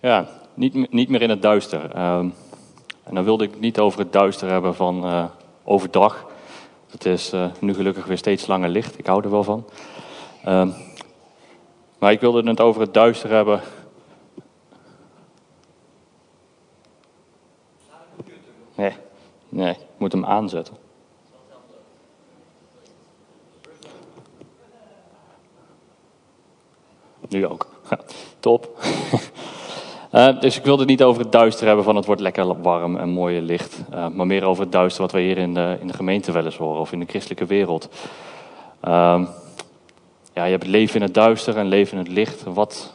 Ja, niet, niet meer in het duister. Ehm, en dan wilde ik niet over het duister hebben van uh, overdag. Het is uh, nu gelukkig weer steeds langer licht. Ik hou er wel van. Ehm, maar ik wilde het over het duister hebben. Nee, nee, ik moet hem aanzetten. Nu ook. Top. Uh, dus ik wilde het niet over het duister hebben van het wordt lekker warm en mooi licht. Uh, maar meer over het duister wat we hier in de, in de gemeente wel eens horen of in de christelijke wereld. Uh, ja, je hebt leven in het duister en leven in het licht. Wat,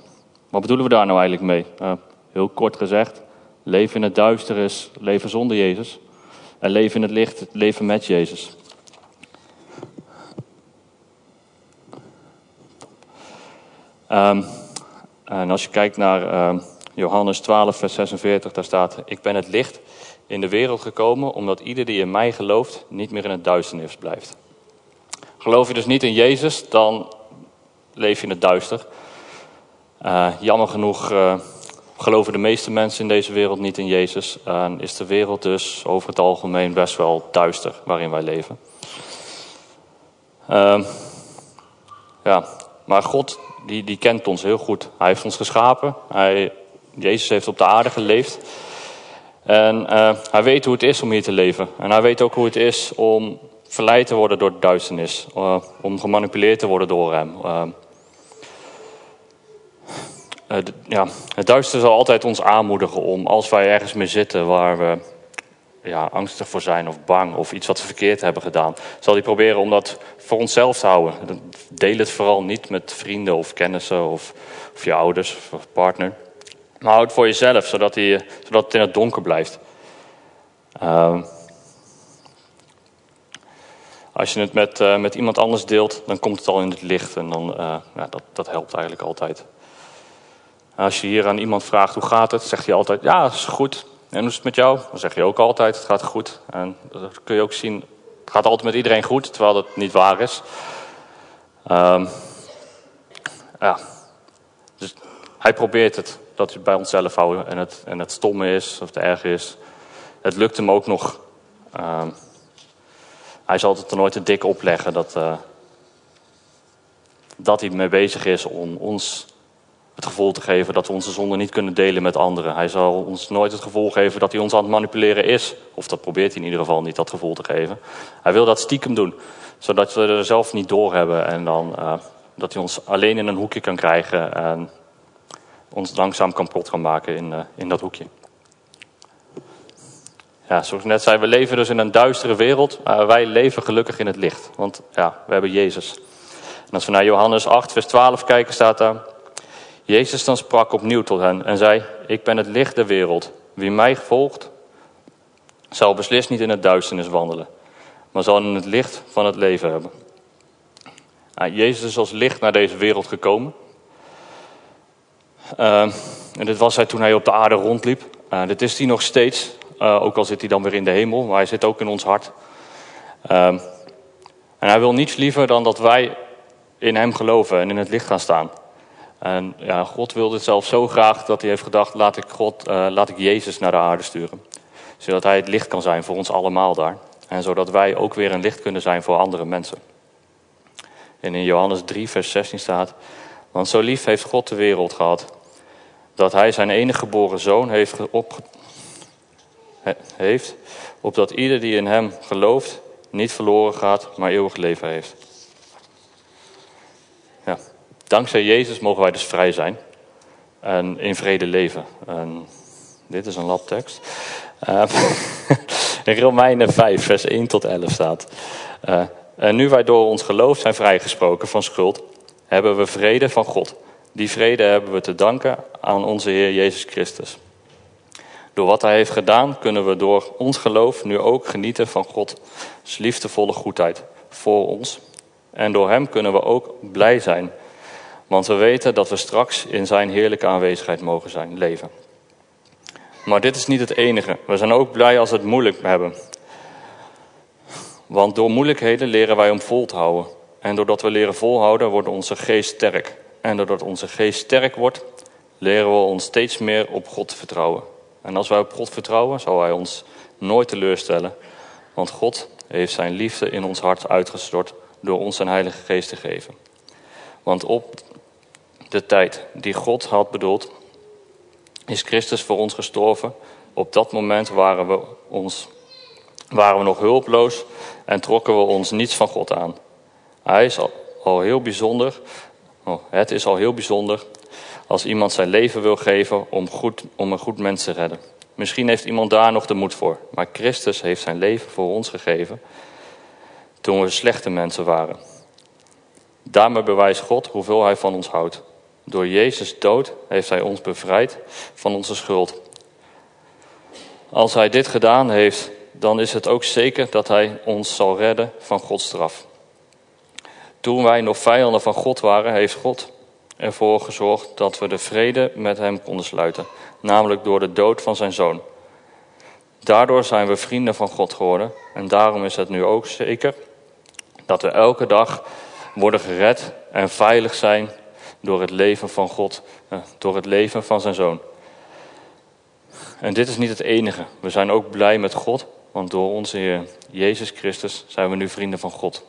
wat bedoelen we daar nou eigenlijk mee? Uh, heel kort gezegd, leven in het duister is leven zonder Jezus. En leven in het licht, leven met Jezus. Um, en als je kijkt naar uh, Johannes 12, vers 46, daar staat: Ik ben het licht in de wereld gekomen, omdat ieder die in mij gelooft niet meer in het duisternis blijft. Geloof je dus niet in Jezus, dan leef je in het duister. Uh, jammer genoeg uh, geloven de meeste mensen in deze wereld niet in Jezus. En is de wereld dus over het algemeen best wel duister waarin wij leven. Uh, ja, maar God die, die kent ons heel goed. Hij heeft ons geschapen. Hij, Jezus heeft op de aarde geleefd. En uh, hij weet hoe het is om hier te leven. En hij weet ook hoe het is om verleid te worden door de duisternis. Uh, om gemanipuleerd te worden door hem. Uh, ja, het duister zal altijd ons aanmoedigen om, als wij ergens mee zitten waar we ja, angstig voor zijn of bang of iets wat we verkeerd hebben gedaan, zal hij proberen om dat voor onszelf te houden. Deel het vooral niet met vrienden of kennissen of, of je ouders of partner. Maar houd het voor jezelf, zodat, hij, zodat het in het donker blijft. Uh, als je het met, uh, met iemand anders deelt, dan komt het al in het licht. En dan, uh, ja, dat, dat helpt eigenlijk altijd. Als je hier aan iemand vraagt hoe gaat het, zegt hij altijd, ja, is goed. En hoe is het met jou? Dan zeg je ook altijd, het gaat goed. En dat kun je ook zien, het gaat altijd met iedereen goed, terwijl dat niet waar is. Um, ja. Dus hij probeert het, dat we bij onszelf houden. En het, en het stomme is, of het erg is. Het lukt hem ook nog. Um, hij zal het er nooit te dik opleggen dat, uh, dat hij mee bezig is om ons het gevoel te geven dat we onze zonde niet kunnen delen met anderen. Hij zal ons nooit het gevoel geven dat hij ons aan het manipuleren is. Of dat probeert hij in ieder geval niet, dat gevoel te geven. Hij wil dat stiekem doen, zodat we er zelf niet doorhebben. En dan uh, dat hij ons alleen in een hoekje kan krijgen en ons langzaam kapot kan maken in, uh, in dat hoekje. Ja, zoals ik net zei, we leven dus in een duistere wereld, maar wij leven gelukkig in het licht. Want ja, we hebben Jezus. En als we naar Johannes 8, vers 12 kijken, staat daar... Jezus dan sprak opnieuw tot hen en zei, ik ben het licht der wereld. Wie mij volgt, zal beslist niet in het duisternis wandelen, maar zal in het licht van het leven hebben. Jezus is als licht naar deze wereld gekomen. Uh, en dit was hij toen hij op de aarde rondliep. Uh, dit is hij nog steeds, uh, ook al zit hij dan weer in de hemel, maar hij zit ook in ons hart. en hij wil niets liever dan dat wij in hem geloven en in het licht gaan staan. En ja, God wilde het zelf zo graag dat hij heeft gedacht, laat ik, God, uh, laat ik Jezus naar de aarde sturen. Zodat hij het licht kan zijn voor ons allemaal daar. En zodat wij ook weer een licht kunnen zijn voor andere mensen. En in Johannes 3, vers 16 staat, want zo lief heeft God de wereld gehad, dat hij zijn enige geboren zoon heeft, op, heeft, opdat ieder die in hem gelooft niet verloren gaat, maar eeuwig leven heeft. Ja. Dankzij Jezus mogen wij dus vrij zijn en in vrede leven. En dit is een labtekst. Uh, in Romeinen 5, vers 1 tot 11 staat. Uh, en nu wij door ons geloof zijn vrijgesproken van schuld, hebben we vrede van God. Die vrede hebben we te danken aan onze Heer Jezus Christus. Door wat Hij heeft gedaan, kunnen we door ons geloof nu ook genieten van Gods liefdevolle goedheid voor ons. En door Hem kunnen we ook blij zijn want we weten dat we straks in zijn heerlijke aanwezigheid mogen zijn, leven. Maar dit is niet het enige. We zijn ook blij als we het moeilijk hebben. Want door moeilijkheden leren wij om vol te houden. En doordat we leren volhouden, wordt onze geest sterk. En doordat onze geest sterk wordt, leren we ons steeds meer op God te vertrouwen. En als wij op God vertrouwen, zal Hij ons nooit teleurstellen. Want God heeft zijn liefde in ons hart uitgestort door ons zijn Heilige Geest te geven. Want op de tijd die God had bedoeld, is Christus voor ons gestorven. Op dat moment waren we, ons, waren we nog hulpeloos en trokken we ons niets van God aan. Hij is al, heel bijzonder, oh, het is al heel bijzonder als iemand zijn leven wil geven om, goed, om een goed mens te redden. Misschien heeft iemand daar nog de moed voor, maar Christus heeft zijn leven voor ons gegeven toen we slechte mensen waren. Daarmee bewijst God hoeveel Hij van ons houdt. Door Jezus dood heeft Hij ons bevrijd van onze schuld. Als Hij dit gedaan heeft, dan is het ook zeker dat Hij ons zal redden van Gods straf. Toen wij nog vijanden van God waren, heeft God ervoor gezorgd dat we de vrede met Hem konden sluiten, namelijk door de dood van Zijn Zoon. Daardoor zijn we vrienden van God geworden en daarom is het nu ook zeker dat we elke dag worden gered en veilig zijn door het leven van God, eh, door het leven van zijn zoon. En dit is niet het enige. We zijn ook blij met God, want door onze Heer Jezus Christus zijn we nu vrienden van God.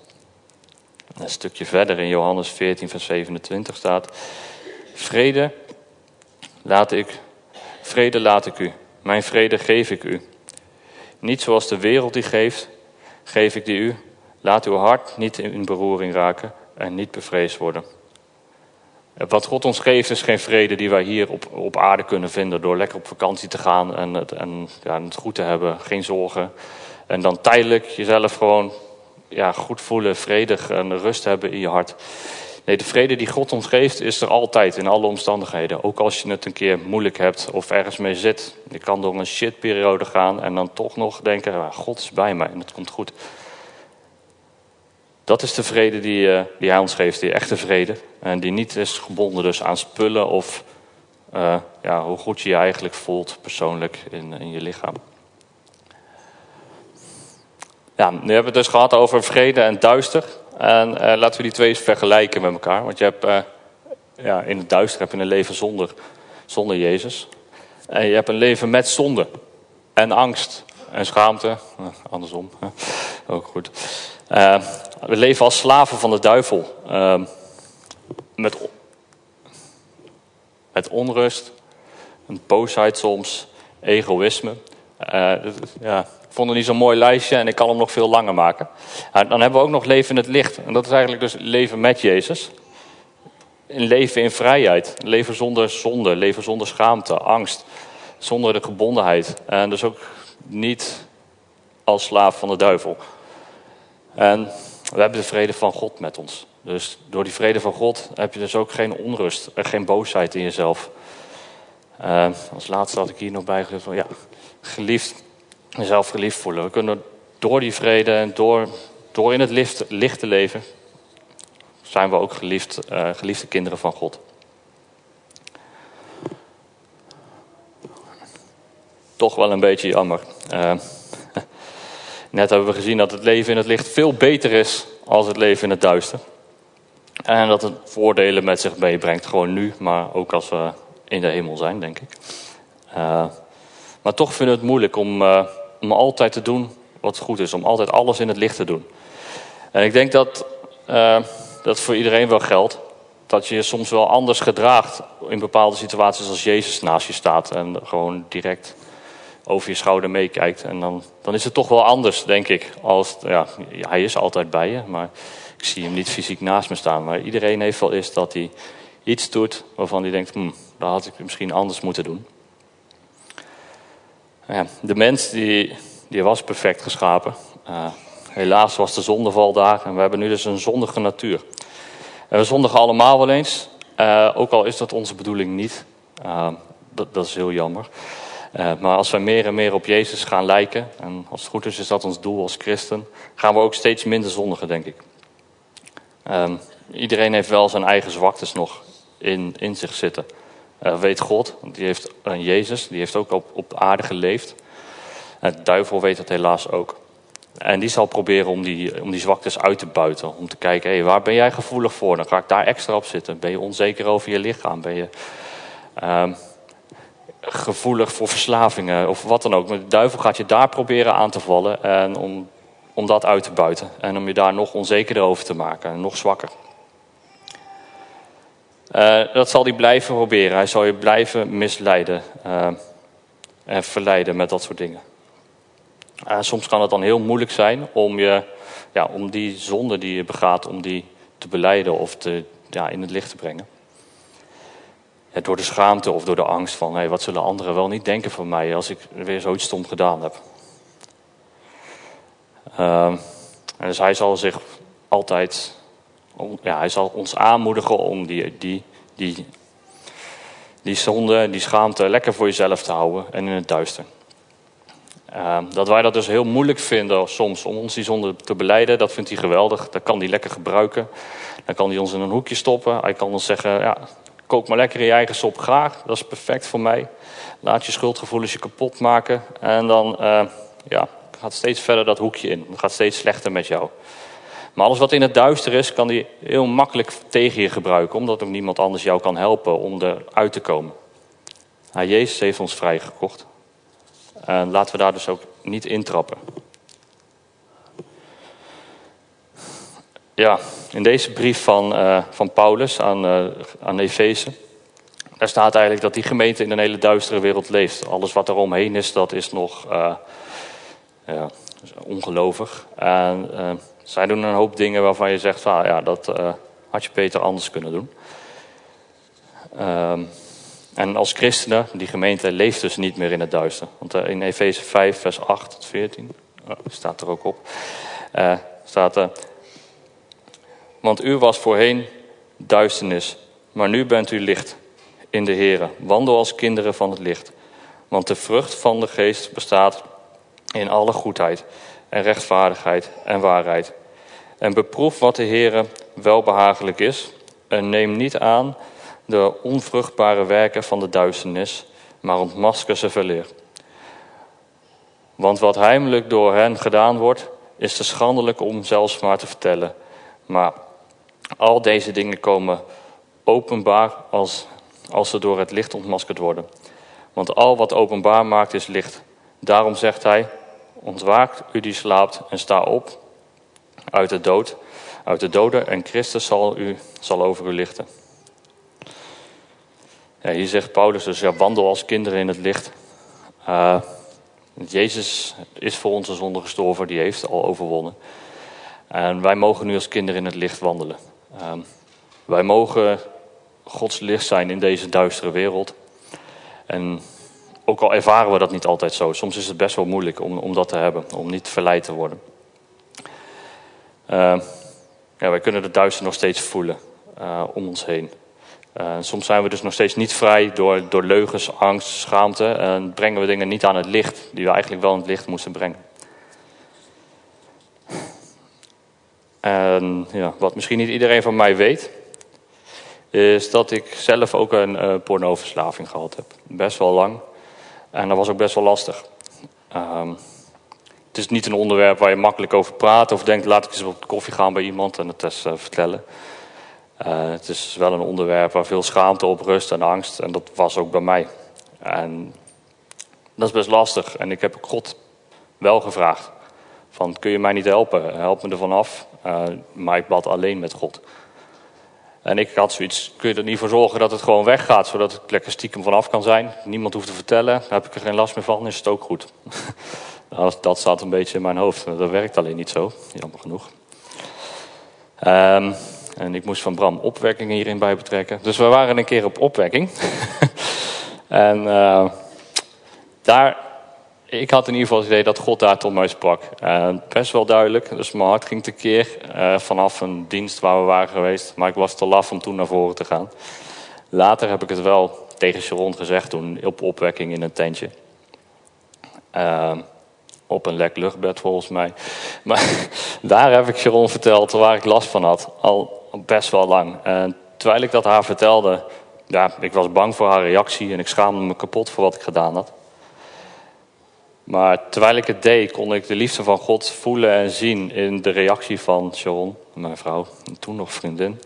Een stukje verder in Johannes 14, vers 27 staat: Vrede laat ik, vrede laat ik u, mijn vrede geef ik u. Niet zoals de wereld die geeft, geef ik die u. Laat uw hart niet in beroering raken en niet bevreesd worden. Wat God ons geeft is geen vrede die wij hier op, op aarde kunnen vinden door lekker op vakantie te gaan en, het, en ja, het goed te hebben, geen zorgen. En dan tijdelijk jezelf gewoon ja, goed voelen, vredig en rust hebben in je hart. Nee, de vrede die God ons geeft is er altijd in alle omstandigheden. Ook als je het een keer moeilijk hebt of ergens mee zit. Je kan door een shitperiode gaan en dan toch nog denken, God is bij mij en het komt goed. Dat is de vrede die, uh, die hij ons geeft, die echte vrede. En die niet is gebonden dus aan spullen of uh, ja, hoe goed je je eigenlijk voelt persoonlijk in, in je lichaam. Ja, nu hebben we het dus gehad over vrede en duister. En uh, laten we die twee eens vergelijken met elkaar. Want je hebt, ja, in het duister heb je een leven zonder, zonder Jezus. En je hebt een leven met zonde en angst en schaamte. andersom, ook goed. We leven als slaven van de duivel. Uh, met, met onrust, een boosheid soms, egoïsme. Uh, ja, ik vond het niet zo'n mooi lijstje en ik kan hem nog veel langer maken. dan hebben we ook nog leven in het licht. En dat is eigenlijk dus leven met Jezus. Een leven in vrijheid. Leven zonder zonde, leven zonder schaamte, angst. Zonder de gebondenheid. En dus ook niet als slaaf van de duivel. En we hebben de vrede van God met ons. Dus door die vrede van God heb je dus ook geen onrust en geen boosheid in jezelf. Als laatste had ik hier nog bijgezet van ja, geliefd, jezelf geliefd voelen. We kunnen door die vrede en door, door in het licht, licht te leven, zijn we ook geliefd, uh, geliefde kinderen van God. Toch wel een beetje jammer. Uh, Net hebben we gezien dat het leven in het licht veel beter is als het leven in het duister. En dat het voordelen met zich meebrengt, gewoon nu, maar ook als we in de hemel zijn, denk ik. Uh, maar toch vinden we het moeilijk om, uh, om altijd te doen wat goed is, om altijd alles in het licht te doen. En ik denk dat uh, dat voor iedereen wel geldt. Dat je je soms wel anders gedraagt in bepaalde situaties als Jezus naast je staat en gewoon direct over je schouder meekijkt. En dan, dan is het toch wel anders, denk ik. Als, ja, hij is altijd bij je, maar ik zie hem niet fysiek naast me staan. Maar iedereen heeft wel eens dat hij iets doet waarvan hij denkt, hm, dat had ik misschien anders moeten doen. Ja, de mens die, die was perfect geschapen. Uh, helaas was de zondeval daar en we hebben nu dus een zondige natuur. En we zondigen allemaal wel eens, uh, ook al is dat onze bedoeling niet. Uh, dat, dat is heel jammer. Maar als we meer en meer op Jezus gaan lijken, en als het goed is, is dat ons doel als christen, gaan we ook steeds minder zondigen, denk ik. Um, iedereen heeft wel zijn eigen zwaktes nog in, in zich zitten. Uh, weet God, die heeft uh, Jezus, die heeft ook op, op aarde geleefd. de duivel weet het helaas ook. En die zal proberen om die, om die zwaktes uit te buiten. Om te kijken, hé, waar ben jij gevoelig voor? Dan ga ik daar extra op zitten. Ben je onzeker over je lichaam? Ben je Ehm, gevoelig voor verslavingen of wat dan ook. Maar de duivel gaat je daar proberen aan te vallen en om, om dat uit te buiten. En om je daar nog onzekerder over te maken en nog zwakker. Uh, dat zal hij blijven proberen. Hij zal je blijven misleiden uh, en verleiden met dat soort dingen. Uh, soms kan het dan heel moeilijk zijn om, je, ja, om die zonde die je begaat, om die te beleiden of te, ja, in het licht te brengen. Door de schaamte of door de angst van hey, wat zullen anderen wel niet denken van mij als ik weer zoiets stom gedaan heb. en dus hij zal zich altijd ja, hij zal ons aanmoedigen om die, die, die, die zonde, die schaamte lekker voor jezelf te houden en in het duister. Uh, dat wij dat dus heel moeilijk vinden soms om ons die zonde te beleiden, dat vindt hij geweldig. Dat kan hij lekker gebruiken. Dan kan hij ons in een hoekje stoppen. Hij kan ons zeggen, ja, kook maar lekker in je eigen sop graag. Dat is perfect voor mij. Laat je schuldgevoelens je kapot maken. En dan uh, ja, gaat steeds verder dat hoekje in. Het gaat steeds slechter met jou. Maar alles wat in het duister is, kan hij heel makkelijk tegen je gebruiken, omdat ook niemand anders jou kan helpen om eruit te komen. Nou, Jezus heeft ons vrijgekocht. En laten we daar dus ook niet intrappen. Ja, in deze brief van, uh, van Paulus aan, uh, aan Efeze, daar staat eigenlijk dat die gemeente in een hele duistere wereld leeft. Alles wat er omheen is, dat is nog uh, ja, ongelovig. En zij doen een hoop dingen waarvan je zegt, ah, ja, dat uh, had je beter anders kunnen doen. Um, en als christenen, die gemeente leeft dus niet meer in het duister. Want uh, in Efeze 5, vers 8 tot 14, oh, staat er ook op, uh, staat er... Want u was voorheen duisternis, maar nu bent u licht in de Here. Wandel als kinderen van het licht. Want de vrucht van de geest bestaat in alle goedheid en rechtvaardigheid en waarheid. En beproef wat de Heere welbehagelijk is. En neem niet aan de onvruchtbare werken van de duisternis, maar ontmasker ze verleer. Want wat heimelijk door hen gedaan wordt, is te schandelijk om zelfs maar te vertellen. Maar al deze dingen komen openbaar als, als ze door het licht ontmaskerd worden. Want al wat openbaar maakt is licht. Daarom zegt hij, ontwaakt u die slaapt en sta op uit de dood, uit de doden en Christus zal, u, zal over u lichten. Ja, hier zegt Paulus dus, ja, wandel als kinderen in het licht. Uh, Jezus is voor onze zonde gestorven, die heeft al overwonnen. En wij mogen nu als kinderen in het licht wandelen. Uh, wij mogen Gods licht zijn in deze duistere wereld. En ook al ervaren we dat niet altijd zo, soms is het best wel moeilijk om, om dat te hebben, om niet verleid te worden. Uh, ja, wij kunnen de duister nog steeds voelen uh, om ons heen. Uh, soms zijn we dus nog steeds niet vrij door, door leugens, angst, schaamte. En brengen we dingen niet aan het licht, die we eigenlijk wel in het licht moesten brengen. En ja, wat misschien niet iedereen van mij weet, is dat ik zelf ook een pornoverslaving gehad heb. Best wel lang. En dat was ook best wel lastig. Um, het is niet een onderwerp waar je makkelijk over praat of denkt, laat ik eens op koffie gaan bij iemand en het eens uh, vertellen. Uh, het is wel een onderwerp waar veel schaamte op rust en angst en dat was ook bij mij. En dat is best lastig en ik heb God wel gevraagd van kun je mij niet helpen, help me ervan af. Uh, maar ik bad alleen met God. En ik had zoiets, kun je er niet voor zorgen dat het gewoon weggaat, zodat ik lekker stiekem vanaf kan zijn. Niemand hoeft te vertellen, daar heb ik er geen last meer van, is het ook goed. Nou, dat zat een beetje in mijn hoofd. Dat werkt alleen niet zo, jammer genoeg. Um, en ik moest van Bram opwekkingen hierin bij betrekken. Dus we waren een keer op opwekking. en uh, daar, ik had in ieder geval het idee dat God daar tot mij sprak. Uh, best wel duidelijk, dus mijn hart ging tekeer uh, vanaf een dienst waar we waren geweest. Maar ik was te laf om toen naar voren te gaan. Later heb ik het wel tegen Sharon gezegd toen op opwekking in een tentje. Uh, op een lek luchtbed volgens mij. Maar daar heb ik Sharon verteld waar ik last van had. Al best wel lang. En terwijl ik dat haar vertelde, ja, ik was bang voor haar reactie en ik schaamde me kapot voor wat ik gedaan had. Maar terwijl ik het deed, kon ik de liefde van God voelen en zien in de reactie van Sharon, mijn vrouw, en toen nog vriendin.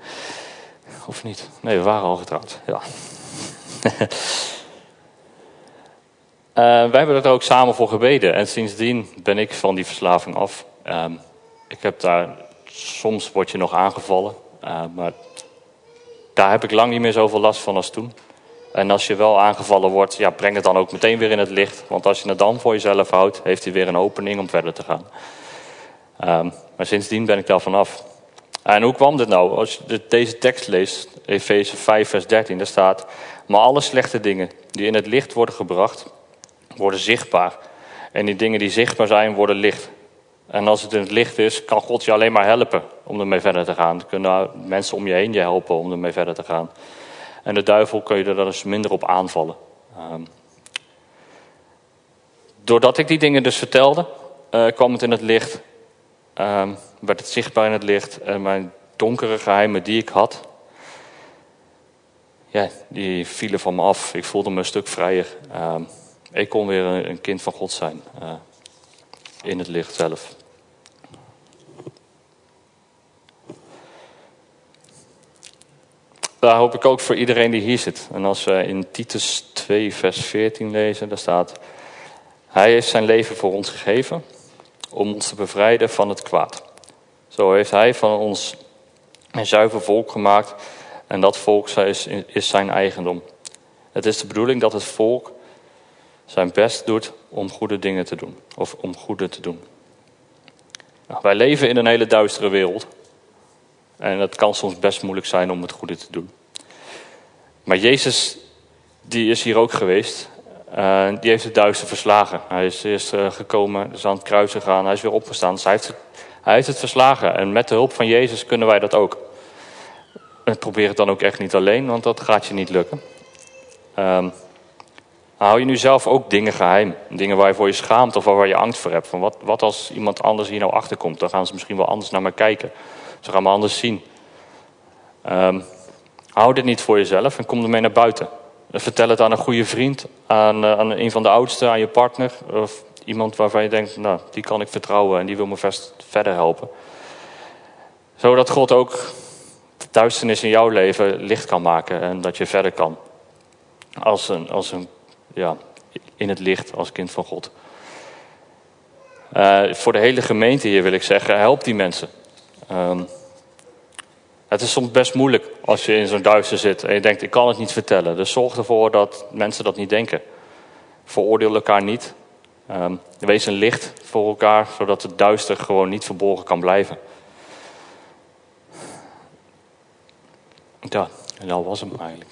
Of niet? Nee, we waren al getrouwd, ja. wij hebben er ook samen voor gebeden. En sindsdien ben ik van die verslaving af. Ehm, ik heb daar, soms word je nog aangevallen. Uh, maar daar heb ik lang niet meer zoveel last van als toen. En als je wel aangevallen wordt, ja, breng het dan ook meteen weer in het licht. Want als je het dan voor jezelf houdt, heeft hij weer een opening om verder te gaan. Um, maar sindsdien ben ik daar vanaf. En hoe kwam dit nou? Als je deze tekst leest, Efeze 5, vers 13, daar staat... Maar alle slechte dingen die in het licht worden gebracht, worden zichtbaar. En die dingen die zichtbaar zijn, worden licht. En als het in het licht is, kan God je alleen maar helpen om ermee verder te gaan. Kunnen mensen om je heen je helpen om ermee verder te gaan. En de duivel kun je er eens minder op aanvallen. Um, doordat ik die dingen dus vertelde, uh, kwam het in het licht. Um, werd het zichtbaar in het licht. En mijn donkere geheimen die ik had, ja, die vielen van me af. Ik voelde me een stuk vrijer. Um, ik kon weer een, kind van God zijn. Uh, in het licht zelf. Daar hoop ik ook voor iedereen die hier zit. En als we in Titus 2, vers 14 lezen, daar staat: Hij heeft zijn leven voor ons gegeven om ons te bevrijden van het kwaad. Zo heeft hij van ons een zuiver volk gemaakt en dat volk is, is zijn eigendom. Het is de bedoeling dat het volk zijn best doet om goede dingen te doen, of om goede te doen. Nou, wij leven in een hele duistere wereld. En het kan soms best moeilijk zijn om het goede te doen. Maar Jezus, die is hier ook geweest. Uh, die heeft het duister verslagen. Hij is eerst uh, gekomen, is aan het kruis gegaan, hij is weer opgestaan. Dus hij heeft, het, hij heeft het verslagen. En met de hulp van Jezus kunnen wij dat ook. En probeer het dan ook echt niet alleen, want dat gaat je niet lukken. Um, hou je nu zelf ook dingen geheim? Dingen waar je voor je schaamt of waar je angst voor hebt? Van wat, wat als iemand anders hier nou achterkomt? Dan gaan ze misschien wel anders naar me kijken. Ze gaan me anders zien. Um, hou dit niet voor jezelf en kom ermee naar buiten. Vertel het aan een goede vriend, aan, uh, aan een van de oudsten, aan je partner. Of iemand waarvan je denkt, nou, die kan ik vertrouwen en die wil me verder helpen. Zodat God ook de duisternis in jouw leven licht kan maken en dat je verder kan. Als een, als een ja, in het licht, als kind van God. Uh, voor de hele gemeente hier wil ik zeggen, help die mensen. Um, het is soms best moeilijk als je in zo'n duister zit en je denkt, ik kan het niet vertellen. Dus zorg ervoor dat mensen dat niet denken. Veroordeel elkaar niet. Um, wees een licht voor elkaar, zodat het duister gewoon niet verborgen kan blijven. Ja, en dat was hem eigenlijk.